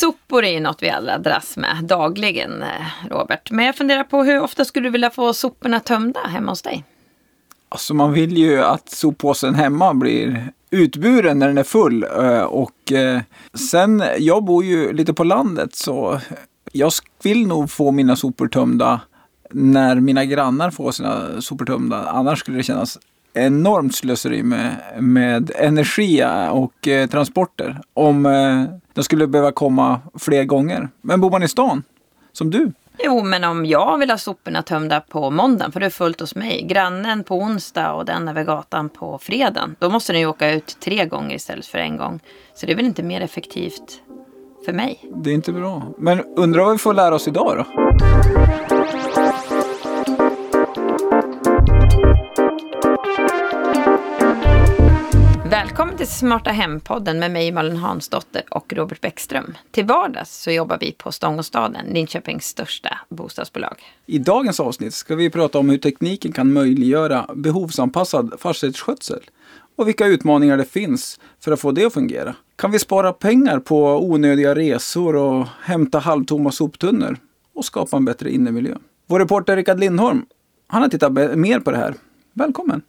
Sopor är ju något vi alla dras med dagligen, eh, Robert. Men jag funderar på hur ofta skulle du vilja få soporna tömda hemma hos dig? Alltså man vill ju att soppåsen hemma blir utburen när den är full. Eh, och eh, sen, jag bor ju lite på landet så jag vill nog få mina sopor tömda när mina grannar får sina sopor tömda. Annars skulle det kännas enormt slöseri med, med energi och eh, transporter om eh, de skulle behöva komma fler gånger. Men bor man i stan, som du, Jo, men om jag vill ha soporna tömda på måndagen, för det är fullt hos mig, grannen på onsdag och den över gatan på fredagen, då måste den ju åka ut tre gånger istället för en gång. Så det är väl inte mer effektivt för mig. det är inte bra. Men undrar vad vi får lära oss idag då? Välkommen till Smarta Hem-podden med mig Malin Hansdotter och Robert Bäckström. Till vardags så jobbar vi på Stångåstaden, Linköpings största bostadsbolag. I dagens avsnitt ska vi prata om hur tekniken kan möjliggöra behovsanpassad fastighetsskötsel och vilka utmaningar det finns för att få det att fungera. Kan vi spara pengar på onödiga resor och hämta halvtomma soptunnor och skapa en bättre innemiljö? Vår reporter Rickard Lindholm, han har tittat mer på det här. Välkommen!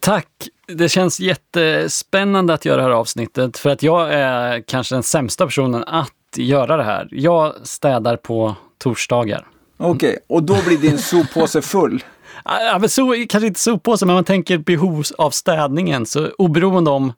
Tack! Det känns jättespännande att göra det här avsnittet för att jag är kanske den sämsta personen att göra det här. Jag städar på torsdagar. Okej, och då blir din soppåse full. Ja, men så, kanske inte soppåse, men man tänker behov av städningen. Så oberoende om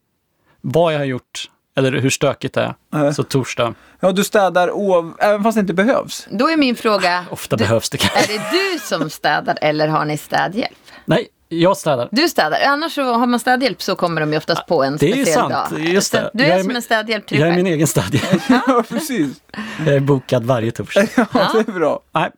vad jag har gjort eller hur stökigt det är, Nej. så torsdag. Ja, du städar oav- även fast det inte behövs. Då är min fråga, Ofta du, behövs det kanske. är det du som städar eller har ni städhjälp? Nej, jag städar. Du städar, annars så har man städhjälp så kommer de ju oftast på en Det är speciell sant, dag. just det. Du Jag är är som min- en städhjälp till Jag är min egen städhjälp. ja, precis. Jag är bokad varje torsdag. Ja, det är bra. Nej,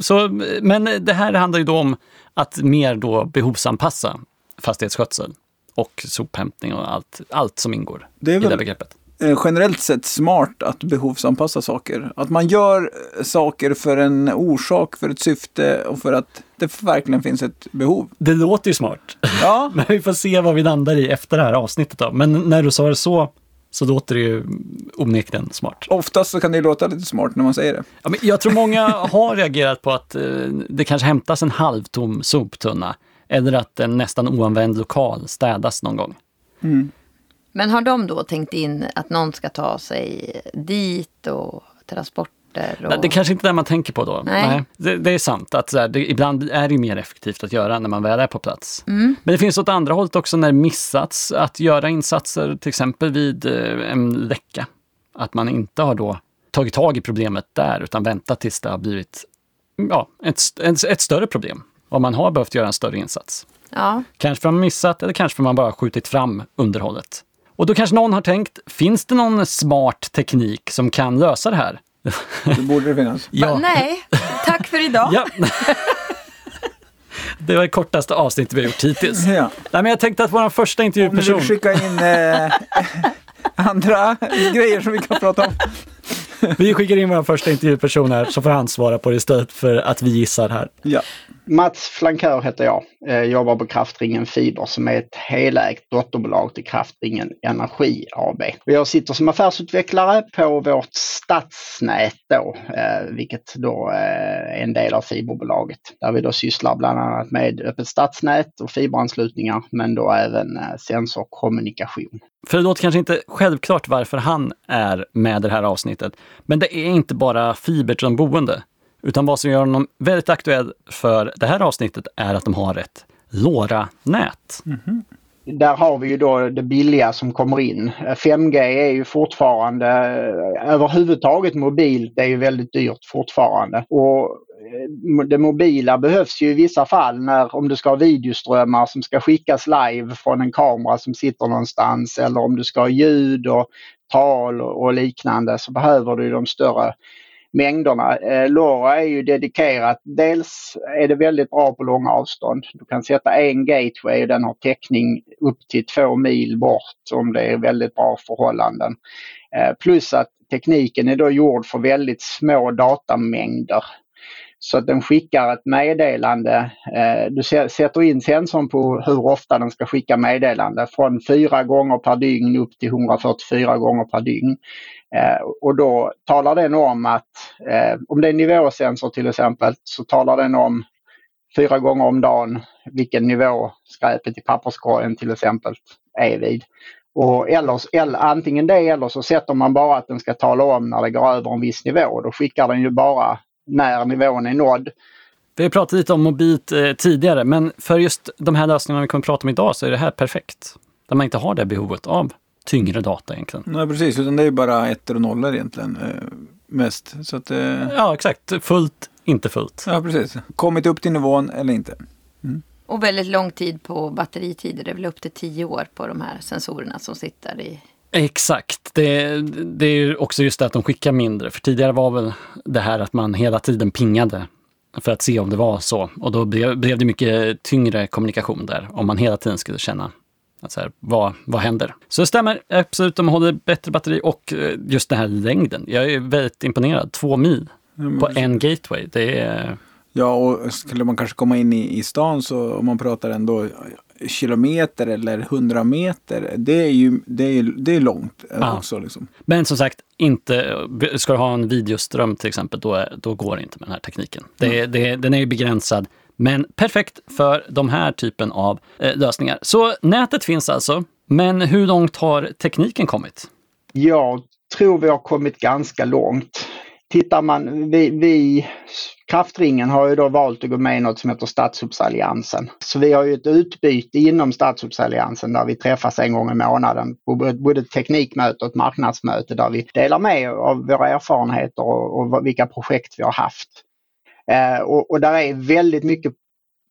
så, men det här handlar ju då om att mer då behovsanpassa fastighetsskötsel och sophämtning och allt, allt som ingår Det är i det väl- begreppet. Eh, generellt sett smart att behovsanpassa saker. Att man gör eh, saker för en orsak, för ett syfte och för att det verkligen finns ett behov. Det låter ju smart, Ja, men vi får se vad vi landar i efter det här avsnittet. Då. Men när du sa det så, så låter det ju onekligen smart. oftast så kan det ju låta lite smart när man säger det. Ja, men jag tror många har reagerat på att eh, det kanske hämtas en halvtom soptunna eller att en nästan oanvänd lokal städas någon gång. Men har de då tänkt in att någon ska ta sig dit och transporter? Och... Nej, Det är kanske inte är det man tänker på då. Nej. det, det är sant att här, det, ibland är det mer effektivt att göra när man väl är på plats. Mm. Men det finns åt andra hållet också när det missats att göra insatser till exempel vid eh, en läcka. Att man inte har då tagit tag i problemet där utan väntat tills det har blivit ja, ett, ett, ett större problem. Om man har behövt göra en större insats. Ja, Kanske för att man missat eller kanske för att man bara skjutit fram underhållet. Och då kanske någon har tänkt, finns det någon smart teknik som kan lösa det här? Det borde det finnas. Ja. nej, tack för idag. Ja. Det var det kortaste avsnittet vi har gjort hittills. Ja. Nej, men jag tänkte att vår första Om du intervjuperson... vill skicka in eh, andra grejer som vi kan prata om. Vi skickar in vår första intervjuperson här som får ansvara på det istället för att vi gissar här. Ja. Mats Flankör heter jag. jag. Jobbar på Kraftringen Fiber som är ett helägt dotterbolag till Kraftringen Energi AB. Jag sitter som affärsutvecklare på vårt stadsnät då, eh, vilket då eh, är en del av fiberbolaget. Där vi då sysslar bland annat med öppet stadsnät och fiberanslutningar men då även sensorkommunikation. För det låter kanske inte självklart varför han är med i det här avsnittet. Men det är inte bara fiber till de boende. Utan vad som gör honom väldigt aktuell för det här avsnittet är att de har ett LoRa-nät. Mm-hmm. där har vi ju då det billiga som kommer in. 5G är ju fortfarande, eh, överhuvudtaget mobilt är ju väldigt dyrt fortfarande. Och eh, det mobila behövs ju i vissa fall när om du ska ha videoströmmar som ska skickas live från en kamera som sitter någonstans eller om du ska ha ljud och tal och och liknande så behöver du ju de större mängderna. Eh, LoRa är ju dedikerat. Dels är det väldigt bra på långa avstånd. Du kan sätta en gateway och den har täckning upp till två mil bort om det är väldigt bra förhållanden. Eh, plus att tekniken är då gjord för väldigt små datamängder. Så att den skickar ett meddelande. Eh, du sätter in sensorn på hur ofta den ska skicka meddelande från fyra gånger per dygn upp till 144 gånger per dygn. Eh, och då talar den om att eh, om det är nivåsensor till exempel så talar den om fyra gånger om dagen vilken nivå skräpet i papperskorgen till exempel är vid. Och eller, eller, antingen det eller så sätter man bara att den ska tala om när det går över en viss nivå. Då skickar den ju bara när nivån är nådd. Vi har pratat lite om mobilt eh, tidigare, men för just de här lösningarna vi kommer att prata om idag så är det här perfekt. Där man inte har det behovet av tyngre data egentligen. Nej, precis. Utan det är bara ettor och nollor egentligen. Eh, mest. Så att, eh... Ja, exakt. Fullt, inte fullt. Ja, precis. Kommit upp till nivån eller inte. Mm. Och väldigt lång tid på batteritider. Det är väl upp till tio år på de här sensorerna som sitter i Exakt. Det, det är också just det att de skickar mindre. För tidigare var väl det här att man hela tiden pingade för att se om det var så. Och då blev, blev det mycket tyngre kommunikation där. Om man hela tiden skulle känna så här, vad, vad händer? Så det stämmer absolut, de håller bättre batteri och eh, just den här längden. Jag är väldigt imponerad. Två mil på en gateway. Det är... Ja, och skulle man kanske komma in i, i stan så om man pratar ändå kilometer eller hundra meter, det är ju det är, det är långt ja. också. Liksom. Men som sagt, inte, ska du ha en videoström till exempel, då, då går det inte med den här tekniken. Det, mm. det, den är ju begränsad, men perfekt för de här typen av eh, lösningar. Så nätet finns alltså, men hur långt har tekniken kommit? Jag tror vi har kommit ganska långt. Tittar man, vi, vi Kraftringen har ju då valt att gå med i något som heter Statshubsalliansen. Så vi har ju ett utbyte inom Statshubsalliansen där vi träffas en gång i månaden på både ett teknikmöte och ett marknadsmöte där vi delar med av våra erfarenheter och, och vilka projekt vi har haft. Eh, och, och där är väldigt mycket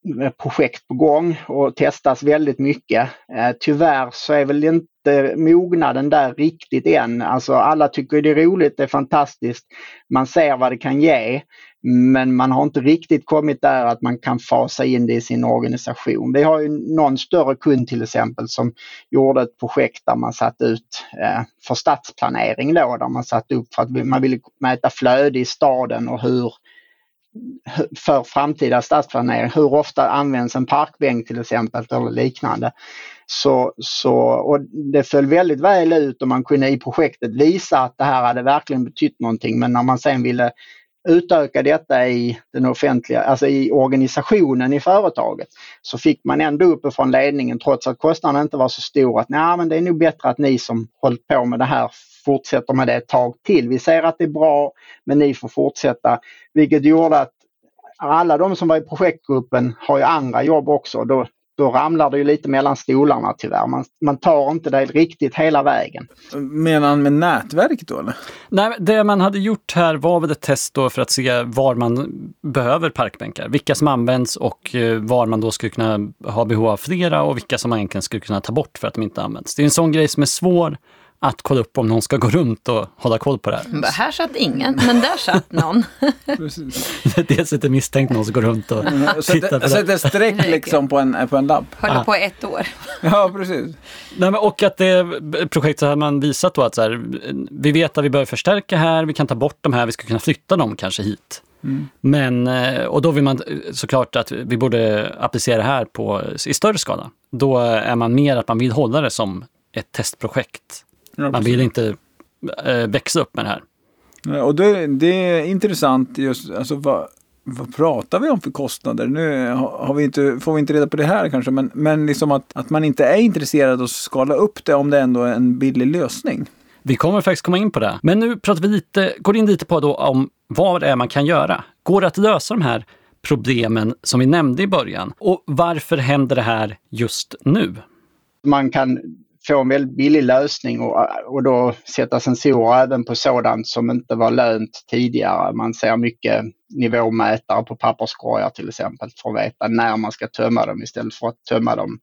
Eh, projekt på gång och testas väldigt mycket. Eh, tyvärr så är väl inte mognaden där riktigt än. Alltså alla tycker det är roligt, det är fantastiskt. Man ser vad det kan ge. Men man har inte riktigt kommit där att man kan fasa in det i sin organisation. Vi har ju någon större kund till exempel som gjorde ett projekt där man satt ut eh, för stadsplanering då, där man satt upp för att man ville mäta flöde i staden och hur för framtida stadsplanering. Hur ofta används en parkbänk till exempel eller liknande. Så, så, och det föll väldigt väl ut och man kunde i projektet visa att det här hade verkligen betytt någonting men när man sen ville utöka detta i den offentliga, alltså i organisationen i företaget så fick man ändå uppifrån ledningen trots att kostnaden inte var så stor att nej men det är nog bättre att ni som hållit på med det här fortsätter med det ett tag till. Vi ser att det är bra men ni får fortsätta. Vilket gjorde att alla de som var i projektgruppen har ju andra jobb också. Då, då ramlar det ju lite mellan stolarna tyvärr. Man, man tar inte det riktigt hela vägen. Menar han med nätverk då eller? Nej, det man hade gjort här var väl ett test då för att se var man behöver parkbänkar. Vilka som används och eh, var man då skulle kunna ha behov av flera och vilka som man egentligen skulle kunna ta bort för att de inte används. Det är en sån grej som är svår att kolla upp om någon ska gå runt och hålla koll på det här. Här satt ingen, men där satt någon. Dels lite misstänkt någon som går runt och tittar på det. Sätter streck liksom på en, på en lapp. Håller på ett år. Ja, precis. Nej, men och att det projektet så har man visat då att så här, vi vet att vi behöver förstärka här, vi kan ta bort de här, vi ska kunna flytta dem kanske hit. Mm. Men, eh, och då vill man såklart att vi borde applicera det här på, i större skala. Då är man mer att man vill hålla det som ett testprojekt Ja, Man vill inte äh, växa upp med det här. Och det, det, är intressant just, alltså vad, vad pratar vi om för kostnader? Nu har vi inte, får vi inte reda på det här kanske, men, men liksom att, att man inte är intresserad av att skala upp det om det ändå är en billig lösning. Vi kommer faktiskt komma in på det. Men nu pratar vi lite, går in lite på då om vad det är man kan göra. Går det att lösa de här problemen som vi nämnde i början? Och varför händer det här just nu? Man kan få en väldigt billig lösning och, och då sätta sensorer även på sådant som inte var lönt tidigare. Man ser mycket nivåmätare på papperskorgar till exempel för att veta när man ska tömma dem istället för att tömma dem.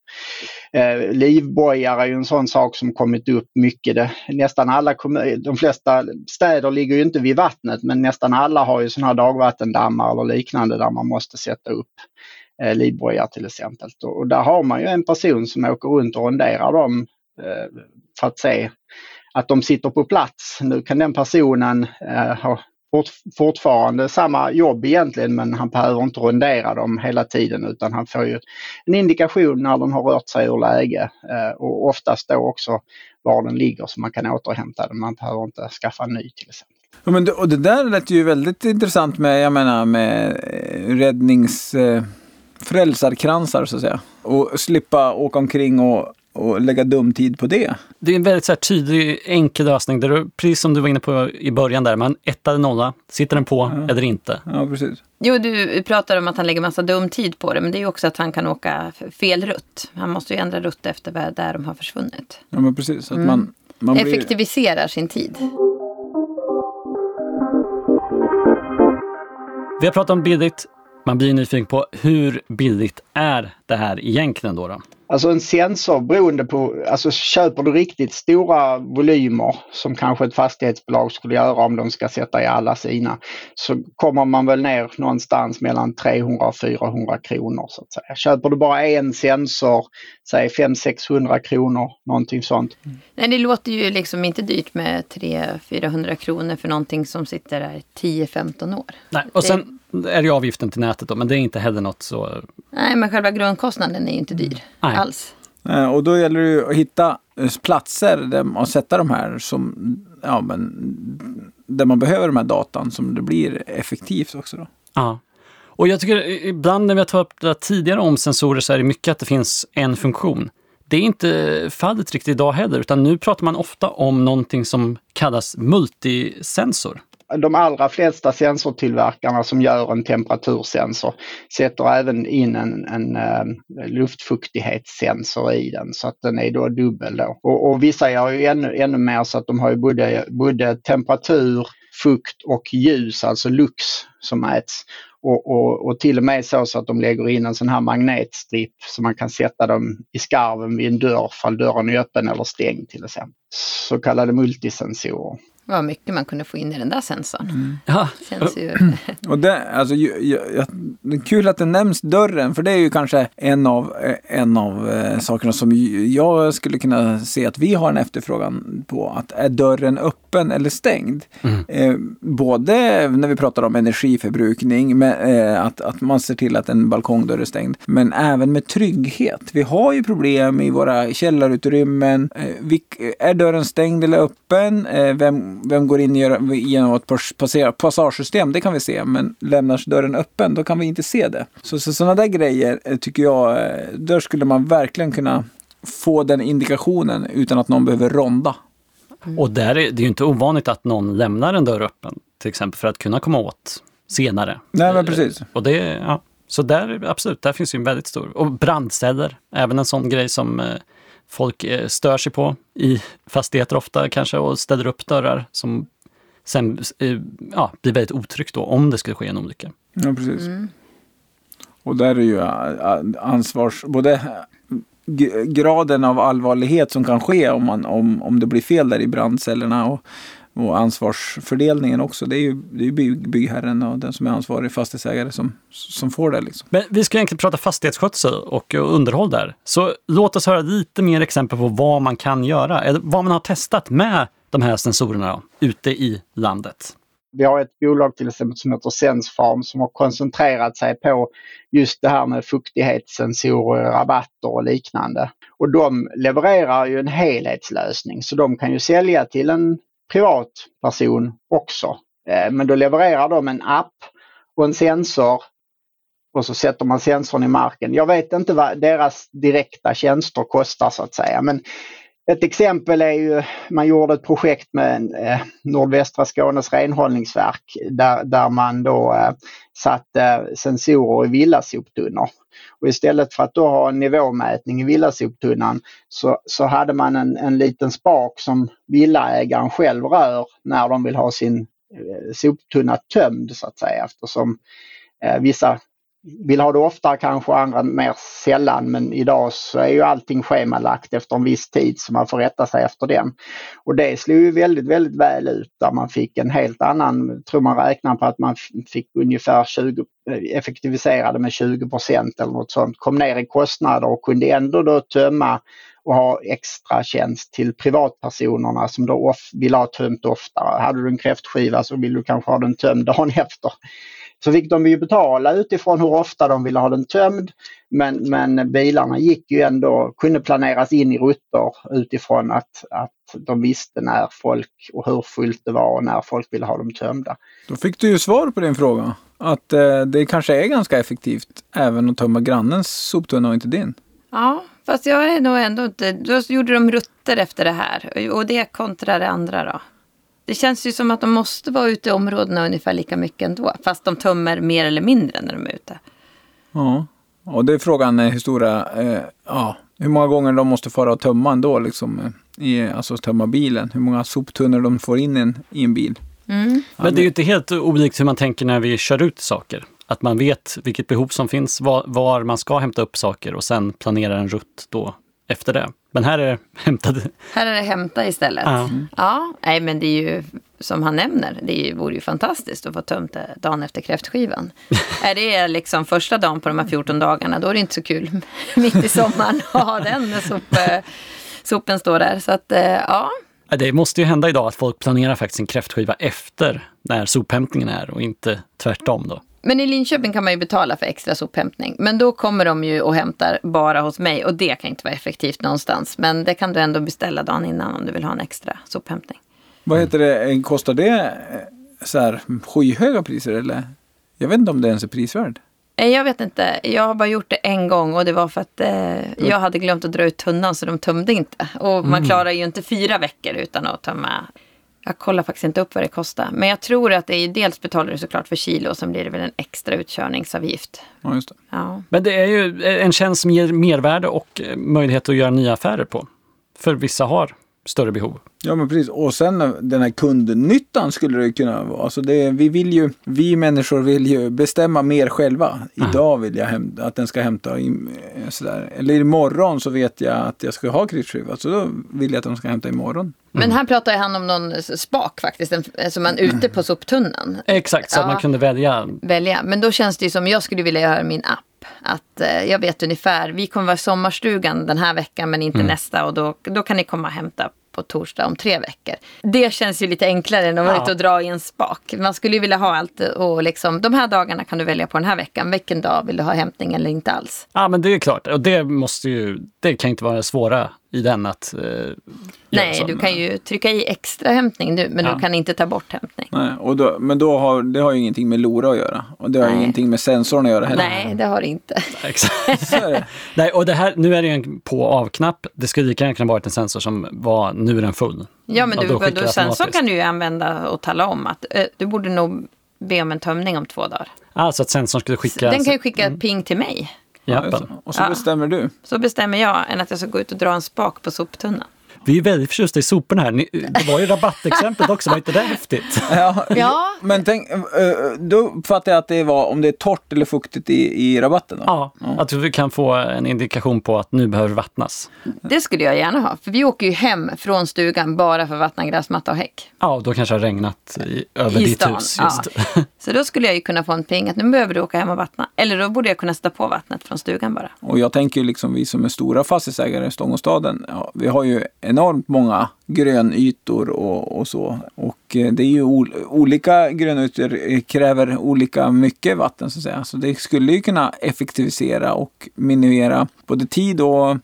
Eh, livbojar är ju en sån sak som kommit upp mycket. Det, nästan alla de flesta städer ligger ju inte vid vattnet men nästan alla har ju sådana här dagvattendammar eller liknande där man måste sätta upp eh, livbojar till exempel. Och där har man ju en person som åker runt och ronderar dem Eh, för att se att de sitter på plats. Nu kan den personen eh, ha fort, fortfarande samma jobb egentligen men han behöver inte rondera dem hela tiden utan han får ju en indikation när den har rört sig ur läge eh, och oftast då också var den ligger så man kan återhämta den. Man behöver inte skaffa en ny till exempel. Ja, men det, och det där lät ju väldigt intressant med, jag menar, med eh, räddnings... Eh, frälsarkransar så att säga. Och slippa åka omkring och, och lägga dum tid på det. Det är en väldigt så här, tydlig, enkel lösning. Där du, precis som du var inne på i början där, man etta eller nolla. Sitter den på Ja. eller inte? Ja, precis. Jo, du pratar om att han lägger massa dum tid på det. Men det är ju också att han kan åka fel rutt. Han måste ju ändra rutt efter vad- där de har försvunnit. Ja, men precis. Att Mm. man, man blir... Effektiviserar sin tid. Vi har pratat om billigt. Man blir nyfiken på hur billigt är det här egentligen då? då? Alltså en sensor beroende på, alltså köper du riktigt stora volymer som kanske ett fastighetsbolag skulle göra om de ska sätta i alla sina så kommer man väl ner någonstans mellan 300 och 400 kronor så att säga. Köper du bara en sensor, säg 500-600 kronor, någonting sånt. Nej, det låter ju liksom inte dyrt med 300-400 kronor för någonting som sitter där 10-15 år. Nej. Och Det- sen är ju avgiften till nätet då, men det är inte heller något så... Nej, men själva grundkostnaden är ju inte dyr Nej. alls. Eh, Och då gäller det ju att hitta eh, platser och sätta de här som, ja men, där man behöver de här datan som det blir effektivt också då. Ja. Och jag tycker ibland när vi har tagit upp det där tidigare om sensorer så är det mycket att det finns en funktion. Det är inte fallet riktigt idag heller, utan nu pratar man ofta om någonting som kallas multisensor. De allra flesta sensortillverkarna som gör en temperatursensor sätter även in en, en eh, luftfuktighetssensor i den så att den är då dubbel då. Och, och vissa gör ju ännu, ännu mer så att de har ju både, både temperatur, fukt och ljus, alltså lux som mäts. Och, och, och till och med så, så att de lägger in en sån här magnetstrip så man kan sätta dem i skarven vid en dörr fall dörren är öppen eller stängd till exempel. Så kallade multisensorer. Vad mycket man kunde få in i den där sensorn. Ja, Känns ju... Och det, alltså, ju, ju, kul att det nämns dörren, för det är ju kanske en av, eh, en av eh, sakerna som jag skulle kunna se att vi har en efterfrågan på. Att är dörren öppen eller stängd? Eh, både när vi pratar om energiförbrukning, med, eh, att, att man ser till att en balkongdörr är stängd, men även med trygghet. Vi har ju problem i våra källarutrymmen. Eh, vilk- är dörren stängd eller öppen? Eh, vem, vem går in genom ett passagesystem? Det kan vi se, men lämnas dörren öppen, då kan vi inte se det. Så, så sådana där grejer eh, tycker jag, eh, där skulle man verkligen kunna få den indikationen utan att någon behöver ronda. och där är det ju inte ovanligt att någon lämnar en dörr öppen, till exempel för att kunna komma åt senare. Nej, men precis. Och det, ja. Så där, absolut, där finns ju en väldigt stor. Och brandceller, även en sån grej som eh, folk eh, stör sig på i fastigheter ofta kanske och ställer upp dörrar som sen eh, ja, blir väldigt otryggt då om det skulle ske en olycka. Ja, precis. Och där är ju äh, ansvars... Både graden av allvarlighet som kan ske om, man, om, om det blir fel där i brandcellerna och, och ansvarsfördelningen också. Det är ju, det är ju bygg, byggherren och den som är ansvarig fastighetsägare som, som får det. Liksom. Men vi ska egentligen prata fastighetsskötsel och underhåll där. Så låt oss höra lite mer exempel på vad man kan göra, eller vad man har testat med de här sensorerna då, ute i landet. Vi har ett bolag till exempel som heter Sensfarm som har koncentrerat sig på just det här med fuktighetssensorer, rabatter och liknande. Och de levererar ju en helhetslösning så de kan ju sälja till en privatperson också. Eh, men då levererar de en app och en sensor och så sätter man sensorn i marken. Jag vet inte vad deras direkta tjänster kostar så att säga men ett exempel är ju, man gjorde ett projekt med eh, Nordvästra Skånes renhållningsverk där, där man då eh, satte sensorer i villasoptunnor. Och istället för att då ha en nivåmätning i villasoptunnan så, så hade man en, en liten spak som villaägaren själv rör när de vill ha sin eh, soptunna tömd så att säga eftersom eh, vissa vill ha det ofta kanske andra mer sällan men idag så är ju allting schemalagt efter en viss tid så man får rätta sig efter den. Och det slog ju väldigt, väldigt väl ut där man fick en helt annan, tror man räknar på att man fick ungefär 20, eh, effektiviserade med 20 procent eller något sånt, kom ner i kostnader och kunde ändå då tömma och ha extra tjänst till privatpersonerna som då off, vill ha tömt oftare. Hade du en kräftskiva så vill du kanske ha den tömd dagen efter. Så fick de ju betala utifrån hur ofta de ville ha den tömd. Men, men bilarna gick ju ändå, kunde planeras in i rutter utifrån att, att de visste när folk och hur fullt det var och när folk ville ha dem tömda. Då fick du ju svar på din fråga. Att eh, det kanske är ganska effektivt även att tömma grannens soptunna och inte din. Ja, fast jag är nog ändå inte... Då gjorde de rutter efter det här. Och det kontra det andra då. Det känns ju som att de måste vara ute i områdena ungefär lika mycket ändå. Fast de tömmer mer eller mindre när de är ute. Ja, och det är frågan hur stora, eh, ja, hur många gånger de måste fara och tömma ändå, liksom, eh, i, alltså tömma bilen. Hur många soptunnor de får in i en, i en bil. Mm. Men det är ju inte helt olikt hur man tänker när vi kör ut saker. Att man vet vilket behov som finns, var, var man ska hämta upp saker och sen planerar en rutt då efter det. Men här är det hämtade. Här är det hämta istället. Ja. Ja, nej men det är ju som han nämner, det vore ju fantastiskt att få tömt det dagen efter kräftskivan. är det liksom första dagen på de här 14 dagarna, då är det inte så kul mitt i sommaren att ha den när sop, sopen står där. Så att, eh, ja. Ja, Det måste ju hända idag att folk planerar faktiskt sin kräftskiva efter när sophämtningen är och inte tvärtom då. Men i Linköping kan man ju betala för extra sophämtning. Men då kommer de ju och hämtar bara hos mig och det kan inte vara effektivt någonstans. Men det kan du ändå beställa dagen innan om du vill ha en extra sophämtning. Vad heter det, kostar det eh, så här skyhöga priser eller? Jag vet inte om det ens är prisvärd. Eh, Jag vet inte, jag har bara gjort det en gång och det var för att eh, jag hade glömt att dra ut tunnan så de tömde inte. Och man klarar ju inte fyra veckor utan att tömma. Jag kollar faktiskt inte upp vad det kostar. Men jag tror att det är dels betalar du såklart för kilo och sen blir det väl en extra utkörningsavgift. Ja, just det. Ja. Men det är ju en tjänst som ger mervärde och möjlighet att göra nya affärer på. För vissa har större behov. Ja men precis. Och sen eh, den här kundnyttan skulle det kunna vara. Alltså det, vi, vill ju, vi människor vill ju bestämma mer själva. Idag vill jag häm- att den ska hämta in, eh, sådär. Eller imorgon så vet jag att jag ska ha kritskiva. Så då vill jag att de ska hämta imorgon. Men här pratar han om någon spak faktiskt, en- som man ute på soptunnan Exakt, så att Ja. man kunde välja. välja. Men då känns det ju som jag skulle vilja göra min app. Att eh, jag vet ungefär, vi kommer vara i sommarstugan den här veckan men inte nästa och då, då kan ni komma och hämta på torsdag om tre veckor. Det känns ju lite enklare än att vara Ja. ute och dra i en spak. Man skulle ju vilja ha allt och liksom, de här dagarna kan du välja på den här veckan. Vilken dag vill du ha hämtning eller inte alls? Ja, men det är klart. Och det måste ju, det kan inte vara det svåra i den att eh, Nej, så. du kan ju trycka i extra hämtning nu men Ja. du kan inte ta bort hämtning. Nej, och då, men då har, det har ju ingenting med LORA att göra. Och det har ju Nej. ingenting med sensorn att göra heller. Nej, det har det inte. Exakt. Nej, och det här, nu är det ju en på och av-knapp. Det skulle lika gärna kunna varit en sensor som var, nu är den full. Ja, men du, då då skickar det sen så automatiskt. kan du ju använda och tala om att eh, du borde nog be om en tömning om två dagar. Alltså att sensorn skulle skicka... Den kan ju skicka ett ping till mig. Ja, och så bestämmer du. Så bestämmer jag än att jag ska gå ut och dra en spak på soptunnan. Vi är väldigt förtjusta i soporna här. Ni, det var ju rabattexemplet också, var inte det häftigt? Ja, Ja. Men tänk, eh, då uppfattar jag att det var om det är torrt eller fuktigt i, i rabatten. Då. Ja, att vi kan få en indikation på att nu behöver vattnas. Det skulle jag gärna ha. För vi åker ju hem från stugan bara för att vattna gräsmatta och häck. Ja, då kanske det har regnat i, över I ditt stan, hus. ja. Just. Så då skulle jag ju kunna få en ping att nu behöver du åka hem och vattna. Eller då borde jag kunna sätta på vattnet från stugan bara. Och jag tänker ju liksom vi som är stora fastighetsägare i Stångåstaden, ja, vi har ju enormt många grönytor och, och så. Och eh, det är ju ol, olika grönytor eh, kräver olika mycket vatten så att säga. Så det skulle ju kunna effektivisera och minimera både tid och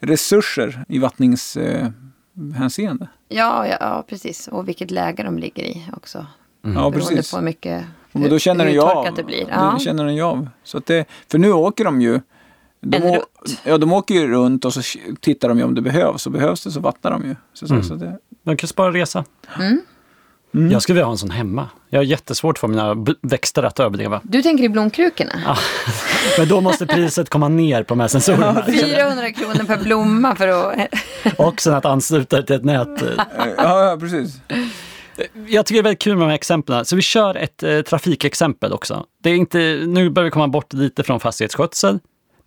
resurser i vattningshänseende. Eh. Ja, ja, ja, precis. Och vilket läge de ligger i också. Ja, Beroende precis. på hur mycket Och då känner hur torkat det blir. Ja. Det känner den ju av. Så att det, för nu åker de ju de, En rutt. ja, de åker ju runt och så tittar de ju om det behövs. Och behövs det så vattnar de ju. Så, så, Mm. så det, De kan spara resa. Mm. Mm. Jag skulle vilja ha en sån hemma. Jag har jättesvårt för mina växter att överleva. Du tänker i blomkrukorna? Ja. Men då måste priset komma ner på de här sensorerna. 400 kronor per blomma för att... Och sen att ansluta till ett nät. ja, ja, precis. Jag tycker det är väldigt kul med de här exemplen. Så vi kör ett eh, trafikexempel också. Det är inte, nu börjar vi komma bort lite från fastighetsskötsel.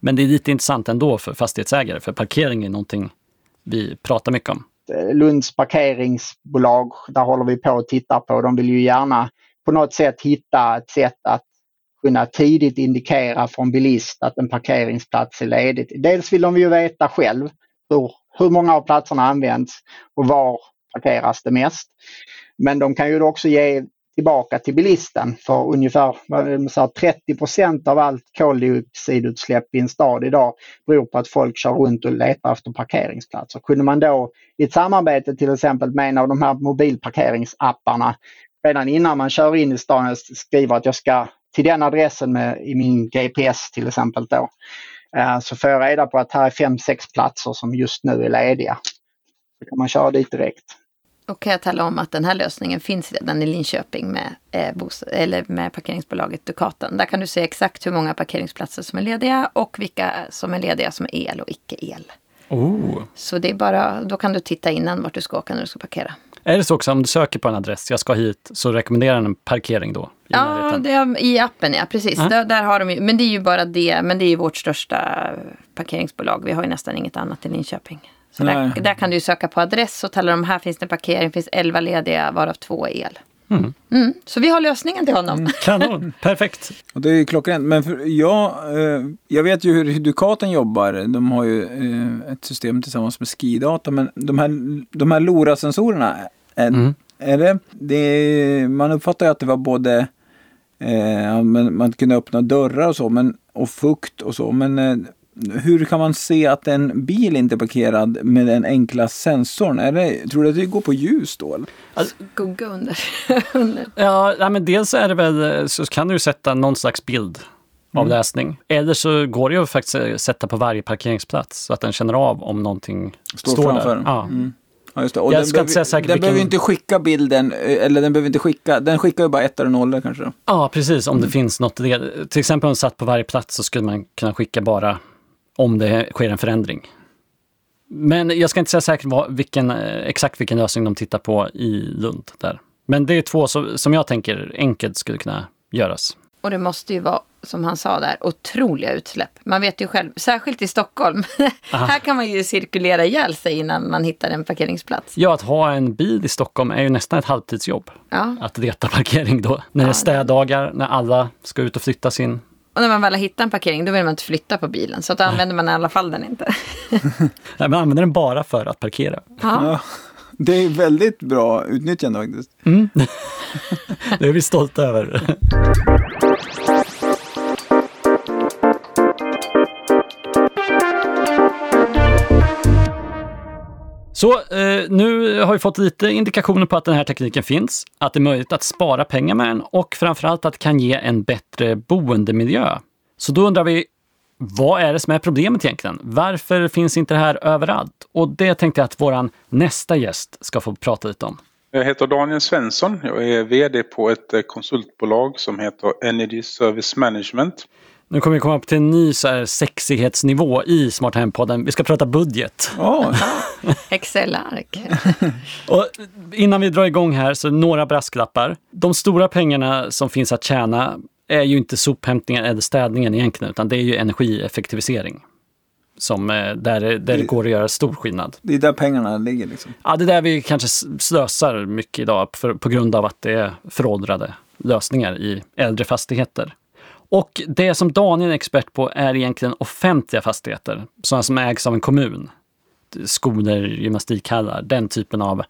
Men det är lite intressant ändå för fastighetsägare, för parkering är någonting vi pratar mycket om. Eh, Lunds parkeringsbolag, där håller vi på att titta på. De vill ju gärna på något sätt hitta ett sätt att kunna tidigt indikera från bilist att en parkeringsplats är ledig. Dels vill de ju veta själv hur, hur många av platserna används och var parkeras det mest. Men de kan ju också ge tillbaka till bilisten för ungefär 30% av allt koldioxidutsläpp i en stad idag beror på att folk kör runt och letar efter parkeringsplatser. Kunde man då i ett samarbete till exempel med en av de här mobilparkeringsapparna redan innan man kör in i stan skriver att jag ska till den adressen med, i min GPS till exempel då. Eh, så får jag reda på att här är fem, sex platser som just nu är lediga. Då kan man köra dit direkt. Och kan jag tala om att den här lösningen finns redan i Linköping med, eh, eller med parkeringsbolaget Dukaten. Där kan du se exakt hur många parkeringsplatser som är lediga och vilka som är lediga som är el och icke-el. Oh. Så det är bara, då kan du titta innan vart du ska åka när du ska parkera. Är det så också om du söker på en adress, jag ska hit, så rekommenderar den en parkering då? I ja, det är, i appen ja, precis. Där, där, har de ju, men det är ju bara det, men det är ju vårt största parkeringsbolag. Vi har ju nästan inget annat i Linköping. Så där, där, kan du söka på adress och tala om här finns det parkering, finns 11 lediga varav två el. Mm. Mm, så vi har lösningen till honom. Mm, kanon, perfekt. Och det är ju klockrent. Men för, jag, eh, jag vet ju hur Ducaten jobbar. De har ju eh, ett system tillsammans med Skidata. Men de här, de här LoRa-sensorerna, är, mm. är det, det, man uppfattar ju att det var både eh, man kunde öppna dörrar och så, men, och fukt och så. Men eh, hur kan man se att en bil inte är parkerad med den enkla sensorn? Är det, tror du att det går på ljus då? Alltså, Gugga under. ja, men dels är det väl, så kan du sätta någon slags bild avläsning. Mm. Eller så går det ju faktiskt sätta på varje parkeringsplats så att den känner av om någonting står, står framför. där. Ja. Mm. Ja, just det. Och jag den ska behöver, inte säga säkert Den vilken... behöver inte skicka bilden, eh, eller den behöver inte skicka, den skickar ju bara ettor och nollor kanske. Ja, precis, om mm. det finns något. Till exempel om den satt på varje plats så skulle man kunna skicka bara om det sker en förändring. Men jag ska inte säga säkert vilken, eh, exakt vilken lösning de tittar på i Lund. Där. Men det är två som jag tänker enkelt skulle kunna göras. Och det måste ju vara, som han sa där, otroliga utsläpp. Man vet ju själv, särskilt i Stockholm. här kan man ju cirkulera ihjäl sig innan man hittar en parkeringsplats. Ja, att ha en bil i Stockholm är ju nästan ett halvtidsjobb. Ja. Att leta parkering då. När ja, det är städdagar, när alla ska ut och flytta sin och när man väl har hittat en parkering då vill man inte flytta på bilen. Så då använder man i alla fall den inte. Nej, man använder den bara för att parkera. Ja. Det är väldigt bra utnyttjande faktiskt. Mm. det är vi stolta över. Så eh, nu har vi fått lite indikationer på att den här tekniken finns, att det är möjligt att spara pengar med den och framförallt att det kan ge en bättre boendemiljö. Så då undrar vi, vad är det som är problemet egentligen? Varför finns inte det här överallt? Och det tänkte jag att vår nästa gäst ska få prata lite om. Jag heter Daniel Svensson. Jag är VD på ett konsultbolag som heter Energy Service Management. Nu kommer vi komma upp till en ny så här sexighetsnivå i Smart Hem-podden. Vi ska prata budget. Oh. Excel-ark. och innan vi drar igång här så några brasklappar. De stora pengarna som finns att tjäna är ju inte sophämtningen eller städningen egentligen, utan det är ju energieffektivisering. Som, eh, där, där det, går att göra stor skillnad. Det är där pengarna ligger? Liksom. Ja, det är där vi kanske slösar mycket idag för, på grund av att det är föråldrade lösningar i äldre fastigheter. Och det som Daniel är expert på är egentligen offentliga fastigheter, sådana som ägs av en kommun. Skolor, gymnastikhallar, den typen av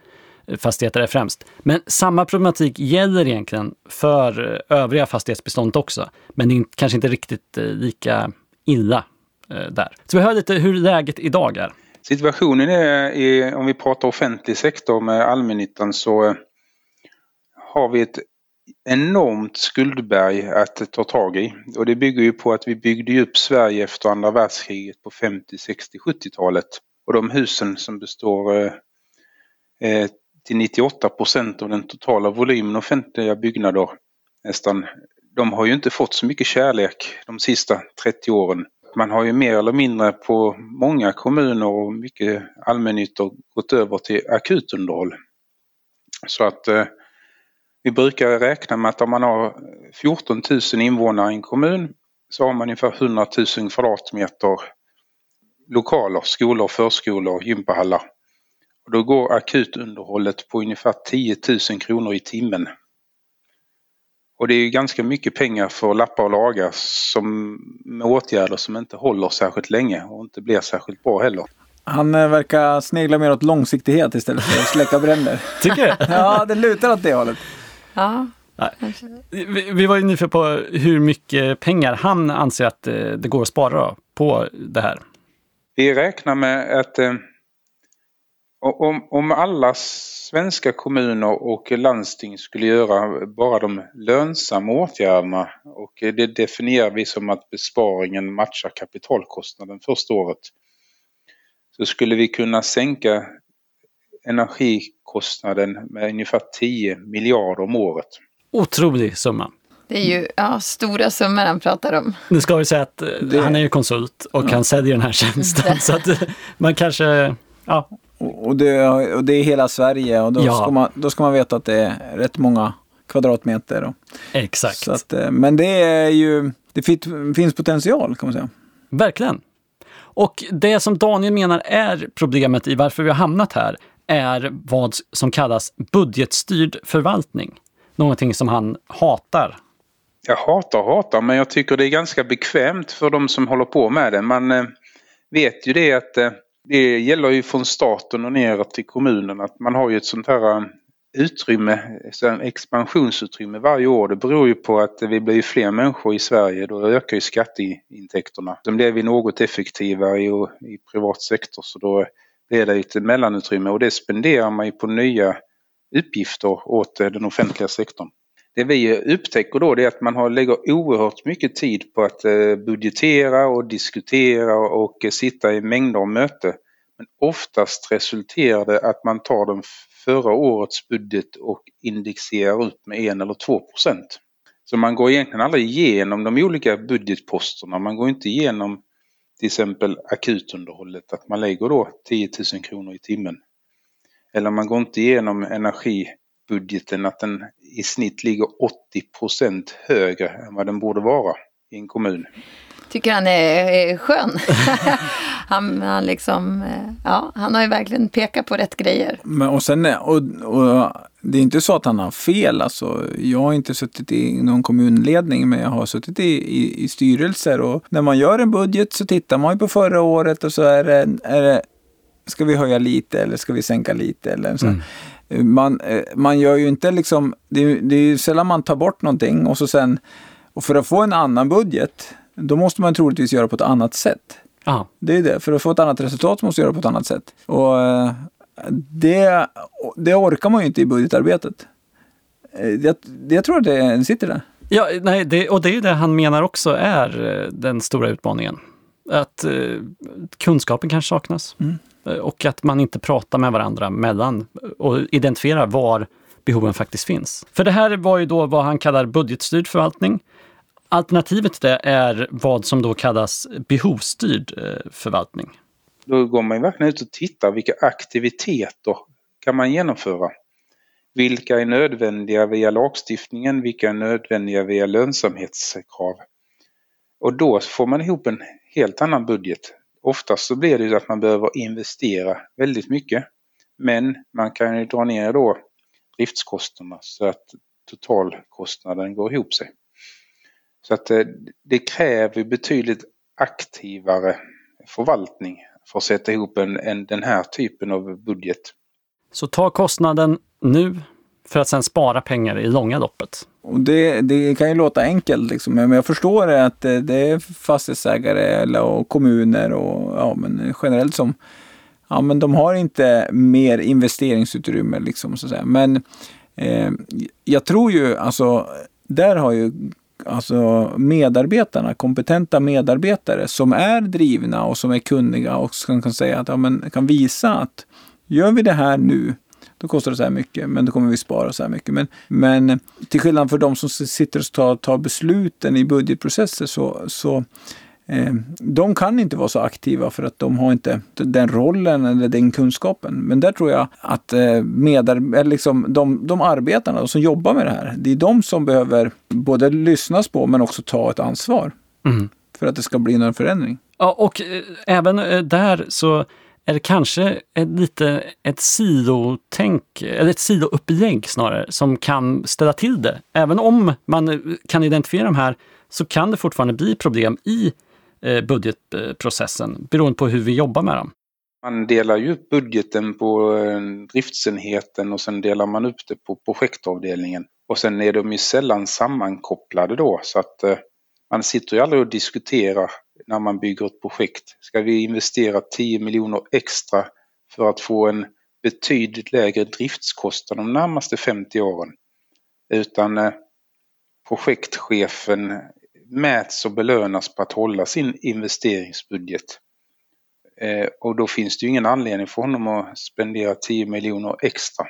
fastigheter är främst. Men samma problematik gäller egentligen för övriga fastighetsbeståndet också. Men det är kanske inte riktigt eh, lika illa eh, där. Så vi hör lite hur läget idag är. Situationen är, om vi pratar offentlig sektor med allmännyttan så eh, har vi ett enormt skuldberg att ta tag i. Och det bygger ju på att vi byggde upp Sverige efter andra världskriget på 50, 60, 70-talet. Och de husen som består eh, eh till 98 procent av den totala volymen offentliga byggnader nästan, de har ju inte fått så mycket kärlek de sista 30 åren. Man har ju mer eller mindre på många kommuner och mycket allmännyttor gått över till akutunderhåll. Så att eh, vi brukar räkna med att om man har 14 000 invånare i en kommun så har man ungefär 100 000 kvadratmeter lokaler, skolor, förskolor, gympahallar. Och då går akutunderhållet på ungefär 10 000 kronor i timmen. Och det är ganska mycket pengar för att lappa och laga som, med åtgärder som inte håller särskilt länge och inte blir särskilt bra heller. Han eh, verkar snegla mer åt långsiktighet istället för att släcka bränder. Tycker du? Ja, det lutar åt det hållet. Ja. Vi, vi var ju nyfikna på hur mycket pengar han anser att eh, det går att spara på det här. Vi räknar med att eh, om, om alla svenska kommuner och landsting skulle göra bara de lönsamma åtgärderna och det definierar vi som att besparingen matchar kapitalkostnaden första året. Så skulle vi kunna sänka energikostnaden med ungefär 10 miljarder om året. Otrolig summa. Det är ju ja, stora summor han pratar om. Nu ska vi säga att eh, Det- han är ju konsult och han säljer den här tjänsten. så att eh, man kanske, ja, Och det, och det är hela Sverige och då, Ja. ska man, då ska man veta att det är rätt många kvadratmeter. Och, exakt. så att, eh, men det är ju, det finns potential kan man säga. Verkligen. Och det som Daniel menar är problemet i varför vi har hamnat här är vad som kallas budgetstyrd förvaltning. Någonting som han hatar. Jag hatar och hatar men jag tycker det är ganska bekvämt för de som håller på med det. Man eh, vet ju det att eh, det gäller ju från staten och ner till kommunen att man har ju ett sånt här eh, utrymme, expansionsutrymme varje år. Det beror ju på att vi blir fler människor i Sverige. Då ökar ju skatteintäkterna. Sen blir vi något effektivare i, i privat sektor så då det är ett mellanutrymme och det spenderar man ju på nya uppgifter åt eh, den offentliga sektorn. Det vi eh, upptäcker då är att man lägger oerhört mycket tid på att eh, budgetera och diskutera och sitta i mängder av möten. Men oftast resulterar det att man tar den förra årets budget och indexerar upp med en eller två procent. Så man går egentligen aldrig igenom de olika budgetposterna. Man går inte igenom till exempel akutunderhållet, att man lägger då 10 000 kronor i timmen. Eller man går inte igenom energibudgeten, att den i snitt ligger 80 procent högre än vad den borde vara i en kommun. Tycker han är, är skön. han, han, liksom, eh, ja, han har ju verkligen pekat på rätt grejer. Men, och sen, och, och, det är inte så att han har fel. Alltså, jag har inte suttit i någon kommunledning men jag har suttit i, i, i styrelser. Och när man gör en budget så tittar man ju på förra året och så är det, är det ska vi höja lite eller ska vi sänka lite? Eller så. Man, eh, man gör ju inte liksom, det, är- det är ju sällan man tar bort någonting och så sen, och för att få en annan budget, då måste man troligtvis göra på ett annat sätt. Ja, Det är det. För att få ett annat resultat måste man göra på ett annat sätt. Och eh, det, det orkar man ju inte i budgetarbetet. Eh, Jag, jag tror att det sitter där. ja nej, det, och det är det han menar också är eh, den stora utmaningen. Att eh, kunskapen kanske saknas. Eh, Och att man inte pratar med varandra mellan och identifierar var behoven faktiskt finns. För det här var ju då vad han kallar budgetstyrd förvaltning. Alternativet till det är vad som då kallas behovsstyrd eh, förvaltning. Då går man ju verkligen ut och tittar vilka aktiviteter kan man genomföra. Vilka är nödvändiga via lagstiftningen, vilka är nödvändiga via lönsamhetskrav. Och då får man ihop en helt annan budget. Oftast så blir det ju att man behöver investera väldigt mycket. Men man kan ju dra ner då driftskostnaderna så att totalkostnaden går ihop sig. Så att eh, det kräver betydligt aktivare förvaltning för att sätta ihop en, en, den här typen av budget. Så ta kostnaden nu för att sen spara pengar i långa loppet. Och det, det kan ju låta enkelt, liksom, men jag förstår att det, det är fastighetsägare eller, och kommuner och ja, men generellt som ja, men de har inte mer investeringsutrymme. Liksom, så att säga. Men eh, jag tror ju, alltså, där har ju alltså medarbetarna, kompetenta medarbetare som är drivna och som är kunniga och som kan säga att ja, men, kan visa att gör vi det här nu då kostar det så här mycket, men då kommer vi spara så här mycket. Men, men till skillnad för de som sitter och tar, tar besluten i budgetprocesser så, så de kan inte vara så aktiva för att de har inte den rollen eller den kunskapen. Men där tror jag att eh, medar- liksom de, de arbetarna de som jobbar med det här, det är de som behöver både lyssnas på men också ta ett ansvar Mm. för att det ska bli någon förändring. Ja, och eh, även eh, där så är det kanske ett, lite ett silotänk, eller ett siloupplägg snarare, som kan ställa till det. Även om man eh, kan identifiera de här så kan det fortfarande bli problem i eh, Eh, budgetprocessen beroende på hur vi jobbar med dem. Man delar ju upp budgeten på eh, driftsenheten och sen delar man upp det på projektavdelningen. Och sen är de ju sällan sammankopplade då så att eh, man sitter ju aldrig och diskuterar när man bygger ett projekt. Ska vi investera 10 miljoner extra för att få en betydligt lägre driftskostnad de närmaste 50 åren? Utan projektchefen mäts och belönas på att hålla sin investeringsbudget. Eh, och då finns det ju ingen anledning för honom att spendera 10 miljoner extra.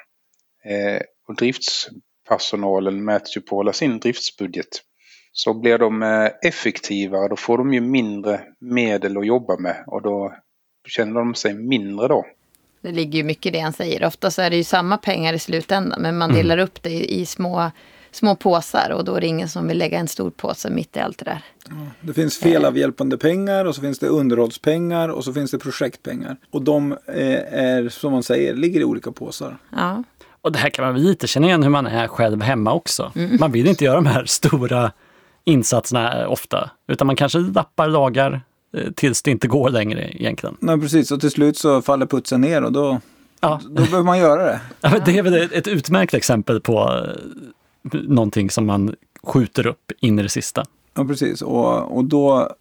Eh, och driftspersonalen mäts ju på att hålla sin driftsbudget. Så blir de eh, effektivare, då får de ju mindre medel att jobba med och då känner de sig mindre då. Det ligger ju mycket i det han säger. Ofta så är det ju samma pengar i slutändan men man delar upp det i, i små, små påsar och då är det ingen som vill lägga en stor påse mitt i allt det där. Det finns felavhjälpande pengar och så finns det underhållspengar och så finns det projektpengar. Och de eh, är, som man säger, ligger i olika påsar. Ja. Och det här kan man väl lite känna igen hur man är själv hemma också. Man vill inte göra de här stora insatserna eh, ofta, utan man kanske lappar lagar eh, tills det inte går längre egentligen. Nej, precis. Och till slut så faller putsen ner och då, Ja. då behöver man göra det. Ja, men det är väl ett, utmärkt exempel på någonting som man skjuter upp in i det sista. Ja, precis. Och, och då,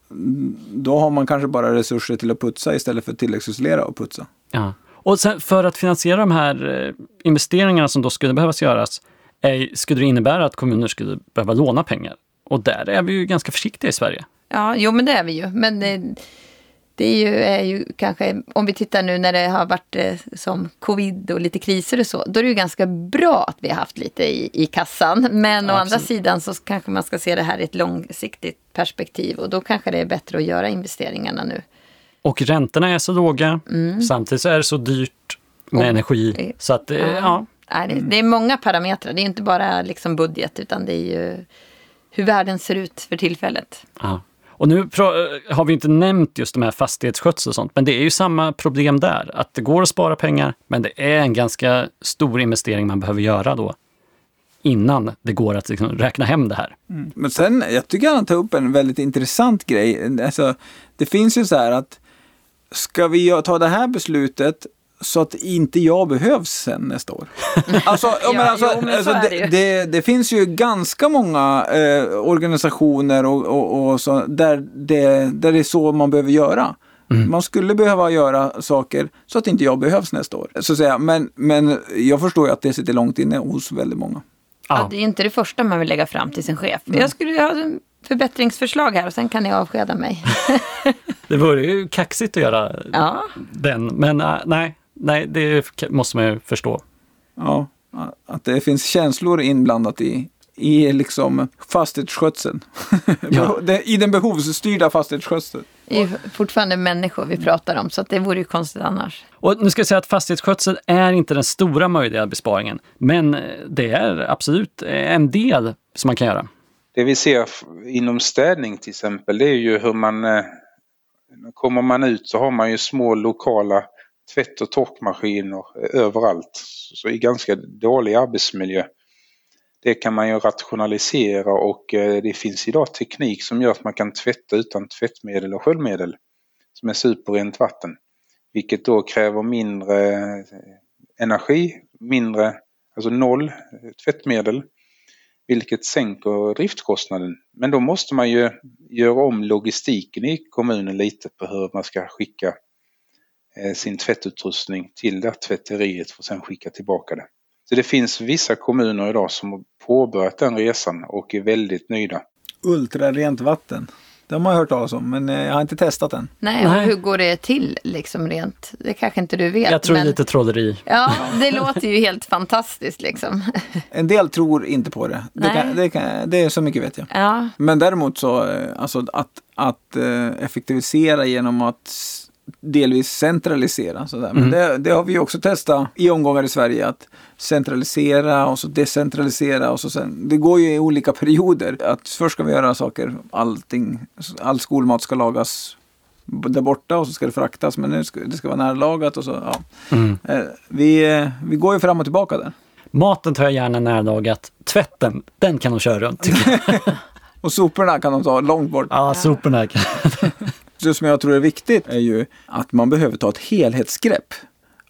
då har man kanske bara resurser till att putsa istället för att tilläggsisolera och putsa. Ja. Och sen för att finansiera de här eh, investeringarna som då skulle behövas göras, eh, skulle det innebära att kommuner skulle behöva låna pengar. Och där är vi ju ganska försiktiga i Sverige. Ja, jo men det är vi ju. Men det, det är, ju, är ju kanske, om vi tittar nu när det har varit eh, som covid och lite kriser och så, då är det ju ganska bra att vi har haft lite i, i kassan. Men å andra sidan så kanske man ska se det här i ett långsiktigt perspektiv och då kanske det är bättre att göra investeringarna nu. Och räntorna är så låga, samtidigt så är det så dyrt med Och- energi. Så att, eh, ja. Nej, det, det är många parametrar, det är inte bara liksom budget utan det är ju hur världen ser ut för tillfället. Ja. Och nu har vi inte nämnt just de här fastighetsskötsel och sånt, men det är ju samma problem där. Att det går att spara pengar, men det är en ganska stor investering man behöver göra då innan det går att liksom räkna hem det här. Mm. Men sen, jag tycker han tar upp en väldigt intressant grej. Alltså, det finns ju så här att ska vi ta det här beslutet så att inte jag behövs sen nästa år? Alltså, ja, men Ja, alltså, jo, men så alltså är det det, ju. det, det finns ju ganska många eh, organisationer och, och, och så, där, det, där det är så man behöver göra. Man skulle behöva göra saker så att inte jag behövs nästa år. Så att säga. Men, men jag förstår ju att det sitter långt inne hos väldigt många. Ja. Ja. det är inte det första man vill lägga fram till sin chef. Jag skulle ha förbättringsförslag här och sen kan ni avskeda mig. Det vore ju kaxigt att göra Ja, den, men äh, nej, nej, det måste man ju förstå. Ja, att det finns känslor inblandat i, i liksom fastighetsskötseln. Ja. I den behovsstyrda fastighetsskötseln. det är fortfarande människor vi pratar om så att det vore ju konstigt annars. Och nu ska jag säga att fastighetsskötsel är inte den stora möjliga besparingen, men eh, det är absolut en del som man kan göra. Det vi ser inom städning till exempel det är ju hur man eh, Kommer man ut så har man ju små lokala tvätt och torkmaskiner eh, överallt. Så i ganska dålig arbetsmiljö. Det kan man ju rationalisera och eh, det finns idag teknik som gör att man kan tvätta utan tvättmedel och sköljmedel. Som är superrent vatten. Vilket då kräver mindre eh, energi, mindre, alltså noll tvättmedel vilket sänker driftkostnaden. Men då måste man ju göra om logistiken i kommunen lite på hur man ska skicka sin tvättutrustning till det tvätteriet för att sen skicka tillbaka det. Så det finns vissa kommuner idag som har påbörjat den resan och är väldigt nöjda. Ultrarent vatten. Det har man hört talas om, men eh, jag har inte testat den. Nej, Nej. och hur går det till liksom rent? Det kanske inte du vet. Jag tror men... lite trolleri. Ja, det låter ju helt fantastiskt liksom. En del tror inte på det. Det, Nej. kan, det, kan, det är så mycket vet jag. Ja, Men däremot så, eh, alltså att, att eh, effektivisera genom att delvis centralisera. Sådär. Men det, det har vi också testat i omgångar i Sverige. Att centralisera och så decentralisera. Och så sen, det går ju i olika perioder. Att först ska vi göra saker, allting, all skolmat ska lagas där borta och så ska det fraktas. Men nu ska, det ska vara närlagat och så. Ja. Eh, Vi, vi går ju fram och tillbaka där. Maten tar jag gärna närlagat. Tvätten, den kan de köra runt. Och soporna kan de ta långt bort. Ja, soporna. Det som jag tror är viktigt är ju att man behöver ta ett helhetsgrepp.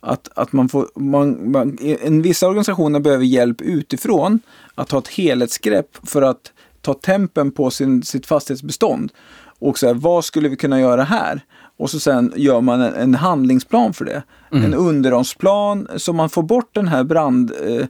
Att, att man får, man, man, en, vissa organisationer behöver hjälp utifrån att ta ett helhetsgrepp för att ta tempen på sin, sitt fastighetsbestånd. Och så här, vad skulle vi kunna göra här? Och så sen gör man en, en handlingsplan för det. Mm. En underhållsplan så man får bort den här brand, eh,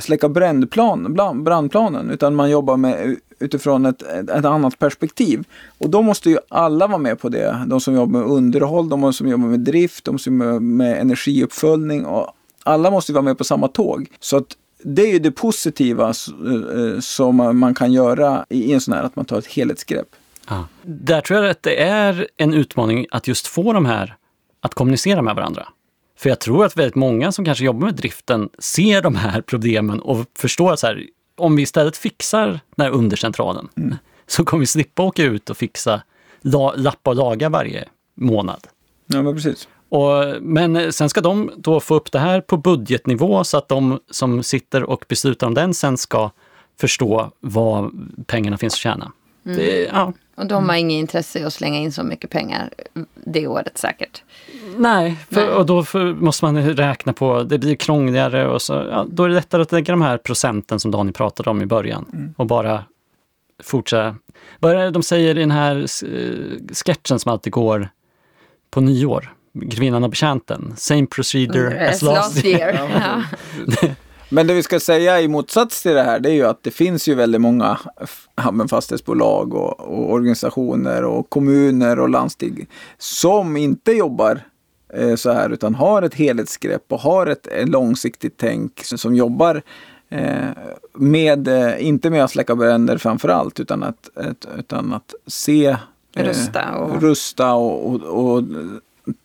släcka brändplan, brandplanen. Utan man jobbar med utifrån ett, ett, annat perspektiv. Och då måste ju alla vara med på det. De som jobbar med underhåll, de som jobbar med drift, de som jobbar med energiuppföljning. Och alla måste vara med på samma tåg. Så att det är ju det positiva eh, som man kan göra i en sån här, att man tar ett helhetsgrepp. Ja. Där tror jag att det är en utmaning att just få de här att kommunicera med varandra. För jag tror att väldigt många som kanske jobbar med driften ser de här problemen och förstår att så här, om vi istället fixar den här undercentralen mm. så kommer vi slippa åka ut och fixa, la, lappa och laga varje månad. Ja, men precis. Och, men sen ska de då få upp det här på budgetnivå så att de som sitter och beslutar om den sen ska förstå vad pengarna finns att tjäna. Mm. Det, ja. Och de har inget intresse att slänga in så mycket pengar det året säkert. Nej, för, Nej. och då för, måste man räkna på, det blir krångligare och så, ja, då är det lättare att lägga de här procenten som Daniel pratade om i början mm. och bara fortsätta. Vad är det de säger i den här eh, sketchen som alltid går på nyår? Grevinnan och betjänten. Same procedure mm, as, last, last year. year. Men det vi ska säga i motsats till det här, det är ju att det finns ju väldigt många fastighetsbolag och, och organisationer och kommuner och landsting som inte jobbar eh, så här utan har ett helhetsgrepp och har ett, ett långsiktigt tänk som jobbar eh, med, eh, inte med att släcka bränder framför allt, utan att, ett, utan att se eh, rusta och, rusta och, och, och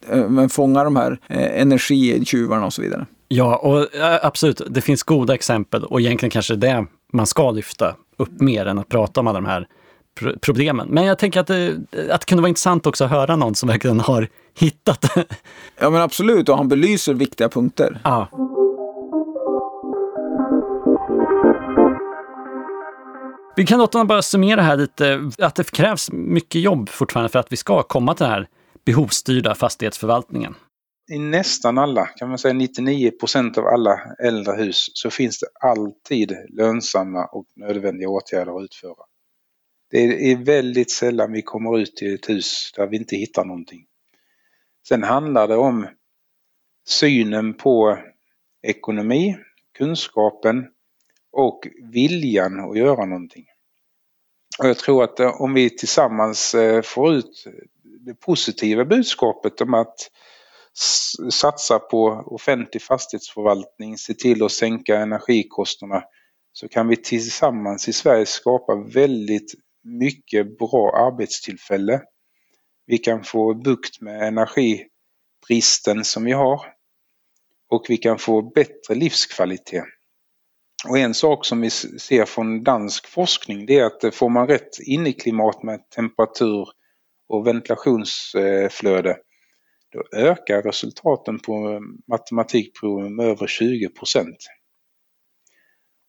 eh, men fånga de här eh, energitjuvarna och så vidare. Ja, och absolut, det finns goda exempel och egentligen kanske det man ska lyfta upp mer än att prata om alla de här problemen. Men jag tänker att det, att det kunde vara intressant också att höra någon som verkligen har hittat det. Ja men absolut, och han belyser viktiga punkter. Ja. Vi kan låta bara summera här lite, att det krävs mycket jobb fortfarande för att vi ska komma till den här behovsstyrda fastighetsförvaltningen i nästan alla, kan man säga 99 procent av alla äldre hus så finns det alltid lönsamma och nödvändiga åtgärder att utföra. Det är väldigt sällan vi kommer ut till ett hus där vi inte hittar någonting. Sen handlar det om synen på ekonomi, kunskapen och viljan att göra någonting. Och jag tror att om vi tillsammans eh, får ut det positiva budskapet om att satsa på offentlig fastighetsförvaltning, se till att sänka energikostnaderna så kan vi tillsammans i Sverige skapa väldigt mycket bra arbetstillfälle. Vi kan få bukt med energibristen som vi har och vi kan få bättre livskvalitet. Och en sak som vi ser från dansk forskning det är att eh, får man rätt inneklimat med temperatur och ventilationsflöde då ökar resultaten på matematikproven med över 20 procent.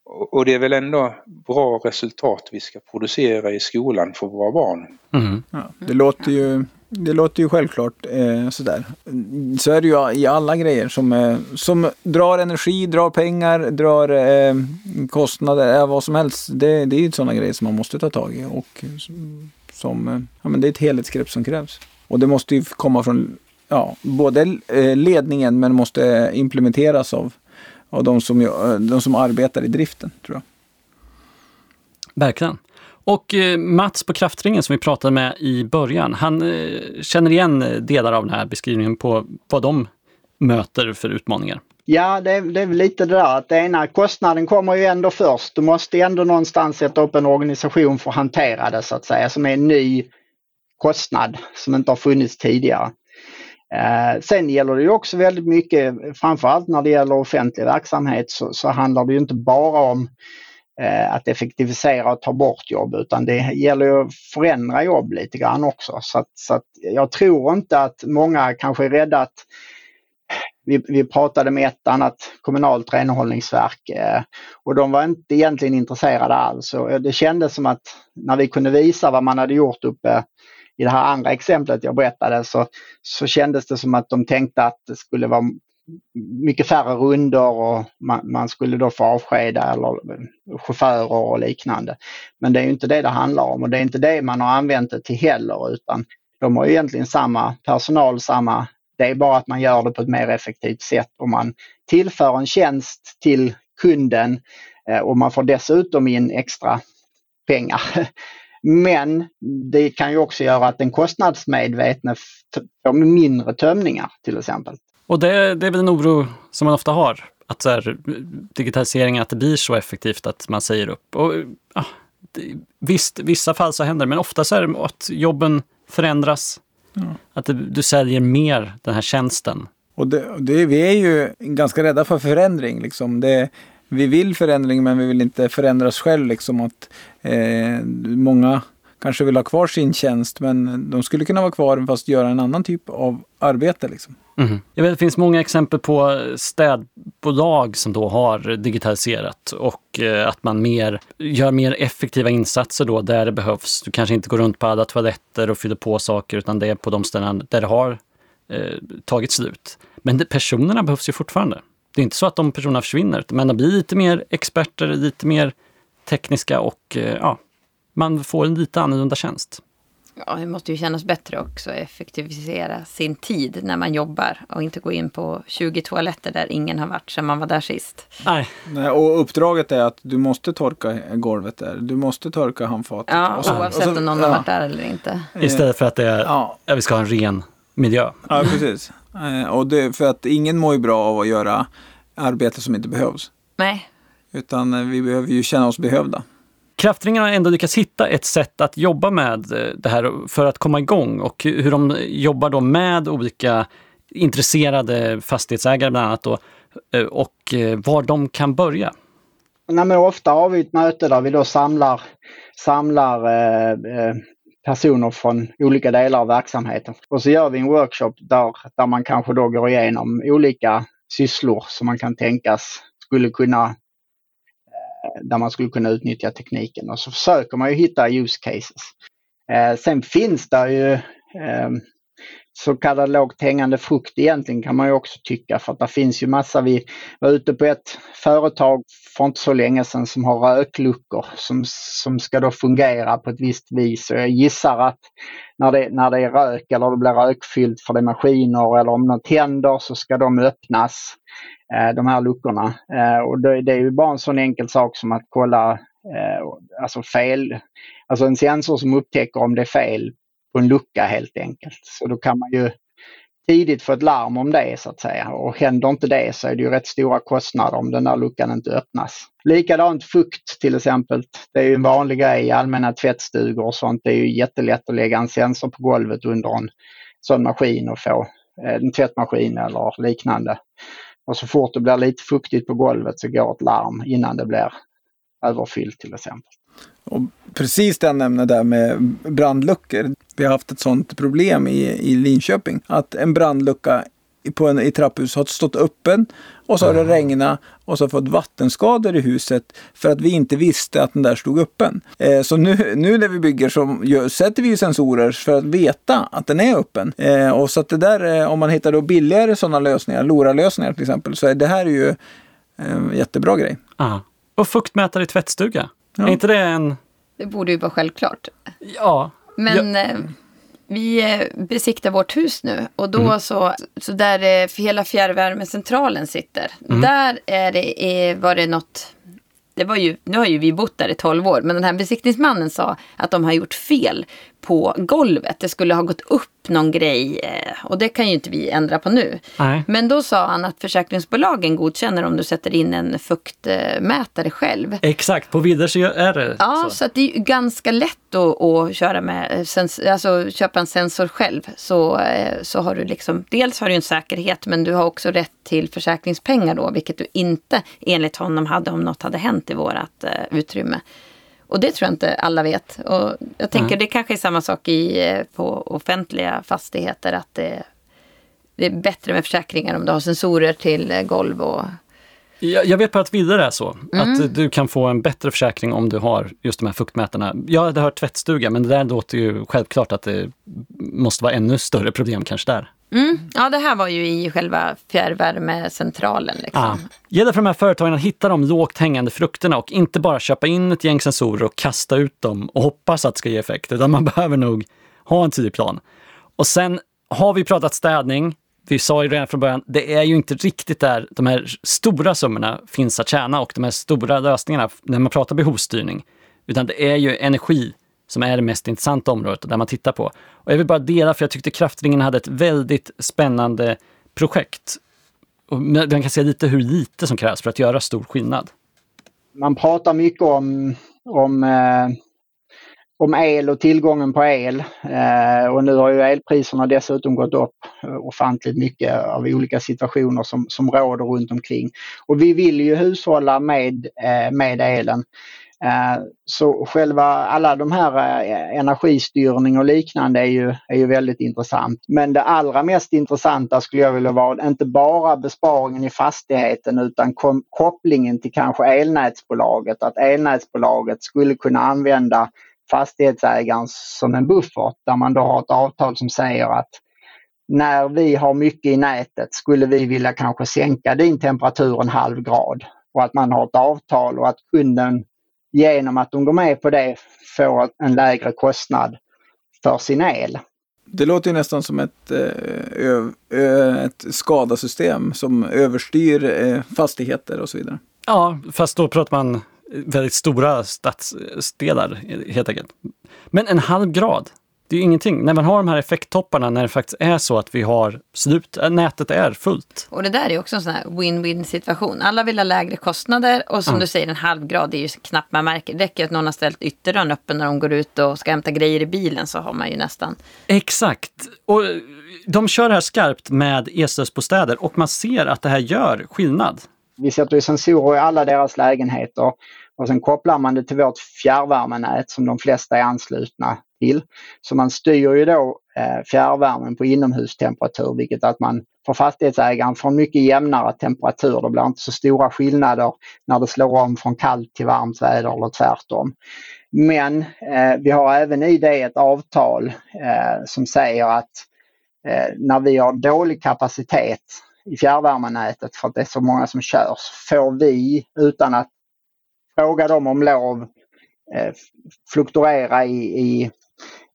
Och det är väl ändå bra resultat vi ska producera i skolan för våra barn. Mm. Ja, det, låter ju, det låter ju självklart eh, sådär. Så är det ju i alla grejer som, eh, som drar energi, drar pengar, drar eh, kostnader, eh, vad som helst. Det, det är ju sådana grejer som man måste ta tag i. Och som, eh, ja, men det är ett helhetsgrepp som krävs. Och det måste ju komma från ja, både eh, ledningen men måste implementeras av, av de, som, de som arbetar i driften. tror jag. Verkligen. Och eh, Mats på Kraftringen som vi pratade med i början, han eh, känner igen delar av den här beskrivningen på vad de möter för utmaningar. Ja, det är, det är lite det där att det ena, kostnaden kommer ju ändå först. Du måste ändå någonstans sätta upp en organisation för att hantera det så att säga, som är en ny kostnad som inte har funnits tidigare. Eh, sen gäller det ju också väldigt mycket, framförallt när det gäller offentlig verksamhet så, så handlar det ju inte bara om eh, att effektivisera och ta bort jobb utan det gäller ju att förändra jobb lite grann också. Så, att, så att jag tror inte att många kanske är rädda att vi, vi pratade med ett annat kommunalt renhållningsverk eh, och de var inte egentligen intresserade alls. Och det kändes som att när vi kunde visa vad man hade gjort uppe i det här andra exemplet jag berättade så, så kändes det som att de tänkte att det skulle vara mycket färre runder och man, man, skulle då få avskeda eller chaufförer och liknande. Men det är inte det det handlar om och det är inte det man har använt det till heller utan de har egentligen samma personal, samma det är bara att man gör det på ett mer effektivt sätt och man tillför en tjänst till kunden eh, och man får dessutom in extra pengar. Men det kan ju också göra att den kostnadsmedvetne får mindre tömningar till exempel. Och det, det är väl en oro som man ofta har, att så här, digitaliseringen, att det blir så effektivt att man säger upp. Och, ja, det, visst, vissa fall så händer det, men ofta så är det att jobben förändras. Mm. Att det, du säljer mer den här tjänsten. Och det, det, vi är ju ganska rädda för förändring. Liksom. Det, vi vill förändring men vi vill inte förändras själv. Liksom, att, eh, många kanske vill ha kvar sin tjänst men de skulle kunna vara kvar fast göra en annan typ av arbete. Liksom. Mm. Jag vet, det finns många exempel på städbolag som då har digitaliserat och eh, att man mer, gör mer effektiva insatser då där det behövs. Du kanske inte går runt på alla toaletter och fyller på saker utan det är på de ställen där det har eh, tagit slut. Men det, personerna behövs ju fortfarande. Det är inte så att de personerna försvinner, men de blir lite mer experter, lite mer tekniska och eh, ja, man får en lite annorlunda tjänst. Ja, det måste ju kännas bättre också att effektivisera sin tid när man jobbar och inte gå in på 20 toaletter där ingen har varit sedan man var där sist. Nej. Nej och uppdraget är att du måste torka golvet där. Du måste torka handfatet. Ja, så, oavsett om någon ja. har varit där eller inte. Istället för att det är, ja. vi ska ha en ren miljö. Ja, precis. Eh, och det, för att ingen mår ju bra av att göra arbete som inte behövs. Nej. Utan eh, vi behöver ju känna oss behövda. Kraftringarna har ändå lyckats hitta ett sätt att jobba med eh, det här för att komma igång och hur de jobbar då med olika intresserade fastighetsägare bland annat då, och var de kan börja. Nej, men ofta har vi ett möte där vi då samlar, samlar eh, personer från olika delar av verksamheten. Och så gör vi en workshop där, där man kanske då går igenom olika sysslor som man kan tänkas skulle kunna eh, där man skulle kunna utnyttja tekniken och så försöker man ju hitta use cases. Eh, sen finns det ju eh, så kallad lågt hängande frukt egentligen kan man ju också tycka för att det finns ju massa. Vi var ute på ett företag för inte så länge sedan som har rökluckor som, som ska då fungera på ett visst vis. Och jag gissar att när det, när det är rök eller det blir rökfyllt för det är maskiner eller om något händer så ska de öppnas, eh, de här luckorna. Eh, och det, det, är ju bara en sån enkel sak som att kolla eh, alltså fel, alltså en sensor som upptäcker om det är fel på en lucka helt enkelt. Så då kan man ju tidigt få ett larm om det så att säga. Och händer inte det så är det ju rätt stora kostnader om den där luckan inte öppnas. Likadant fukt till exempel. Det är ju en vanlig grej i allmänna tvättstugor och sånt. Det är ju jättelätt att lägga en sensor på golvet under en sån maskin och få eh, en tvättmaskin eller liknande. Och så fort det blir lite fuktigt på golvet så går ett larm innan det blir överfyllt till exempel. Och precis det jag nämnde där med brandluckor. Vi har haft ett sådant problem i, i Linköping. Att en brandlucka på en, i trapphus har stått öppen och så har det regnat och så har fått vattenskador i huset för att vi inte visste att den där stod öppen. Eh, så nu, nu när vi bygger så gör, sätter vi sensorer för att veta att den är öppen. Eh, och så att det där, eh, om man hittar då billigare sådana lösningar, LoRa-lösningar till exempel, så är det här ju en eh, jättebra grej. Aha. Och fuktmätare i tvättstuga? Ja. Är inte det en... Det borde ju vara självklart. Ja. Men ja. Eh, vi eh, besiktar vårt hus nu och då mm. så, så där eh, hela fjärrvärmecentralen sitter. Mm. Där är det, var det något det var ju, nu har ju vi bott där i 12 år, men den här besiktningsmannen sa att de har gjort fel på golvet. Det skulle ha gått upp någon grej eh, och det kan ju inte vi ändra på nu. Nej. Men då sa han att försäkringsbolagen godkänner om du sätter in en fuktmätare själv. Exakt, på vidare är det Ja, så, så det är ganska lätt att, att köra med, alltså köpa en sensor själv. Så, eh, så har du liksom, dels har du en säkerhet men du har också rätt till försäkringspengar då, vilket du inte enligt honom hade om något hade hänt i vårat utrymme. Och det tror jag inte alla vet. Och jag tänker mm. det kanske är samma sak i, eh, på offentliga fastigheter. Att det, det, är bättre med försäkringar om du har sensorer till eh, golv och Jag, jag vet på att vidare är så. Att du kan få en bättre försäkring om du har just de här fuktmätarna. Jag hade hört tvättstuga, men det där låter ju självklart att det måste vara ännu större problem kanske där. Mm. Ja, det här var ju i själva fjärrvärmecentralen. Liksom. Ah. Gäller för de här företagen att hitta de lågt hängande frukterna och inte bara köpa in ett gäng sensorer och kasta ut dem och hoppas att det ska ge effekt, utan man behöver nog ha en tydlig plan. Och sen har vi pratat städning. Vi sa ju redan från början, det är ju inte riktigt där de här stora summorna finns att tjäna och de här stora lösningarna när man pratar behovsstyrning. Utan det är ju energi som är det mest intressanta området och där man tittar på. Och jag vill bara dela, för jag tyckte Kraftringen hade ett väldigt spännande projekt. Och man kan se lite hur lite som krävs för att göra stor skillnad. Man pratar mycket om, om, eh, om el och tillgången på el. Eh, och nu har ju elpriserna dessutom gått upp ofantligt mycket av olika situationer som, som råder runt omkring. Och vi vill ju hushålla med, eh, med elen. Eh, så själva alla de här eh, energistyrning och liknande är ju, är ju väldigt intressant. Men det allra mest intressanta skulle jag vilja vara inte bara besparingen i fastigheten utan kom, kopplingen till kanske elnätsbolaget. Att elnätsbolaget skulle kunna använda fastighetsägaren som en buffert där man då har ett avtal som säger att när vi har mycket i nätet skulle vi vilja kanske sänka din temperatur en halv grad. Och att man har ett avtal och att kunden genom att de går med på det får en lägre kostnad för sin el. Det låter ju nästan som ett, eh, ett skadasystem som överstyr eh, fastigheter och så vidare. Ja, fast då pratar man väldigt stora stadsdelar helt enkelt. Men en halv grad, det är ju ingenting. När man har de här effekttopparna, när det faktiskt är så att vi har slut, äh, nätet är fullt. Och det där är också en sån här win-win situation. Alla vill ha lägre kostnader och som Mm. du säger en halv grad det är ju knappt man märker. Det räcker att någon har ställt ytterdörren öppen när de går ut och ska hämta grejer i bilen så har man ju nästan. Exakt. Och de kör det här skarpt med elstödsbostäder och man ser att det här gör skillnad. Vi sätter ju sensorer i alla deras lägenheter och sen kopplar man det till vårt fjärrvärmenät som de flesta är anslutna till. Så man styr ju då eh, fjärrvärmen på inomhustemperatur vilket att man för fastighetsägaren får en mycket jämnare temperatur. Det blir inte så stora skillnader när det slår om från kallt till varmt väder eller tvärtom. Men eh, vi har även i det ett avtal eh, som säger att eh, när vi har dålig kapacitet i fjärrvärmenätet för att det är så många som kör så får vi utan att fråga dem om lov eh, fluktuera i, i,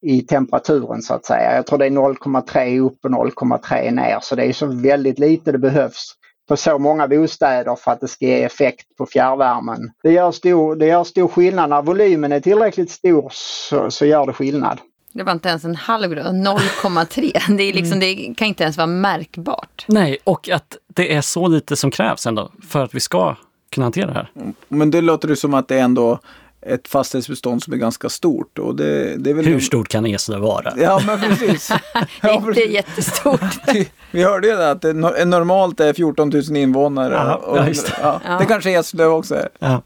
i temperaturen så att säga. Jag tror det är 0,3 upp och 0,3 ner så det är så väldigt lite det behövs på så många bostäder för att det ska ge effekt på fjärrvärmen. Det gör stor, det gör stor skillnad. När volymen är tillräckligt stor så, så gör det skillnad. Det var inte ens en halv grad, 0,3. Det, är liksom, det kan inte ens vara märkbart. Nej, och att det är så lite som krävs ändå för att vi ska kunna hantera det här. Men det låter ju som att det ändå ett fastighetsbestånd som är ganska stort. Och det, det är väl Hur stort kan Eslöv vara? Ja, men precis. Det är inte jättestort. Vi hörde ju det att det no- normalt är 14 000 invånare. Ja, och, ja, just det. ja, Ja. det kanske Eslöv också är. Ja.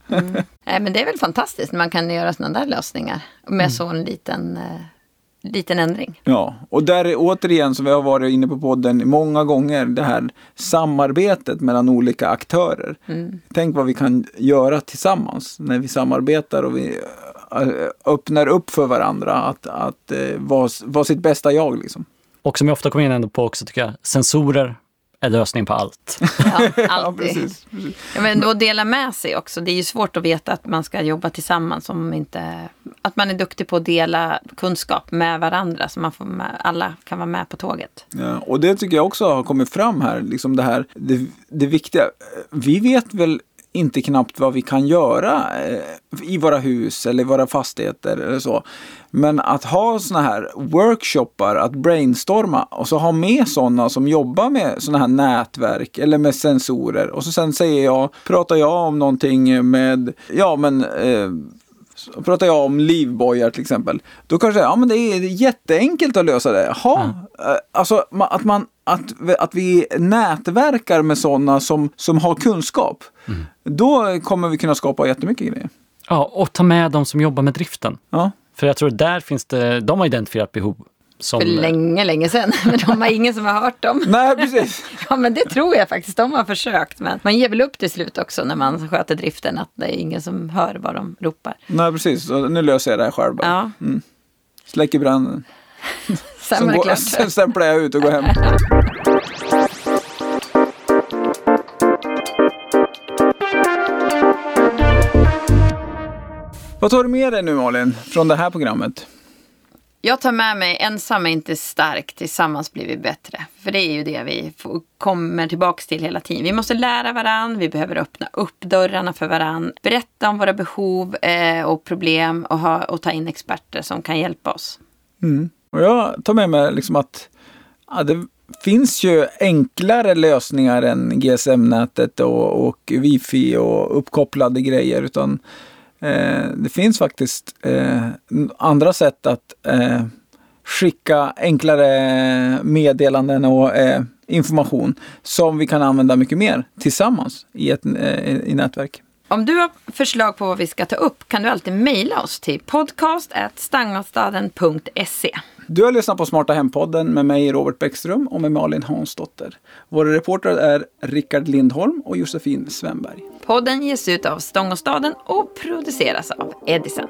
Nej, men det är väl fantastiskt när man kan göra sådana där lösningar med så en liten, eh, liten ändring. Ja, och där är återigen som vi har varit inne på podden många gånger, det här samarbetet mellan olika aktörer. Tänk vad vi kan göra tillsammans när vi samarbetar och vi eh, öppnar upp för varandra att, att eh, vara, vara sitt bästa jag. Liksom. Och som jag ofta kommer in ändå på också tycker jag, sensorer är lösningen på allt. Ja, Ja, alltid. precis. Ja, men då dela med sig också. Det är ju svårt att veta att man ska jobba tillsammans om inte... Att man är duktig på att dela kunskap med varandra så man får med, alla kan vara med på tåget. Ja, och det tycker jag också har kommit fram här, liksom det här, det, det viktiga. Vi vet väl inte knappt vad vi kan göra eh, i våra hus eller våra fastigheter eller så. Men att ha såna här workshoppar, att brainstorma och så ha med sådana som jobbar med sådana här nätverk eller med sensorer. Och så sen säger jag, pratar jag om någonting med, ja men eh, pratar jag om livbojar till exempel. Då kanske ja, men det är jätteenkelt att lösa det. Jaha, eh, alltså att, man, att, att vi nätverkar med sådana som, som har kunskap. Då kommer vi kunna skapa jättemycket grejer. Ja, och ta med de som jobbar med driften. Ja. För jag tror där finns det, de har identifierat behov Som, För länge, länge sedan. Men de har ingen som har hört dem. Nej, precis. Ja, men det tror jag faktiskt. De har försökt. Men man ger väl upp till slut också när man sköter driften. Att det är ingen som hör vad de ropar. Nej, precis. Nu löser jag det här själv bara. Ja, Släcker branden. Sen går, klart. sen stämplar jag ut och går hem. Vad tar du med dig nu Malin, från det här programmet? Jag tar med mig ensam är inte stark, tillsammans blir vi bättre. För det är ju det vi får, kommer tillbaks till hela tiden. Vi måste lära varann, vi behöver öppna upp dörrarna för varann, berätta om våra behov eh, och problem och, ha, och ta in experter som kan hjälpa oss. Och jag tar med mig liksom att ja, det finns ju enklare lösningar än GSM-nätet och, och wifi och uppkopplade grejer. Utan eh, det finns faktiskt eh, andra sätt att eh, skicka enklare meddelanden och eh, information som vi kan använda mycket mer tillsammans i ett eh, i nätverk. Om du har förslag på vad vi ska ta upp kan du alltid mejla oss till podcast.stangastaden.se. Du har lyssnat på Smarta Hem-podden med mig Robert Bäckström och med Malin Hansdotter. Våra reportrar är Rickard Lindholm och Josefin Svenberg. Podden ges ut av Stångåstaden och produceras av Edison.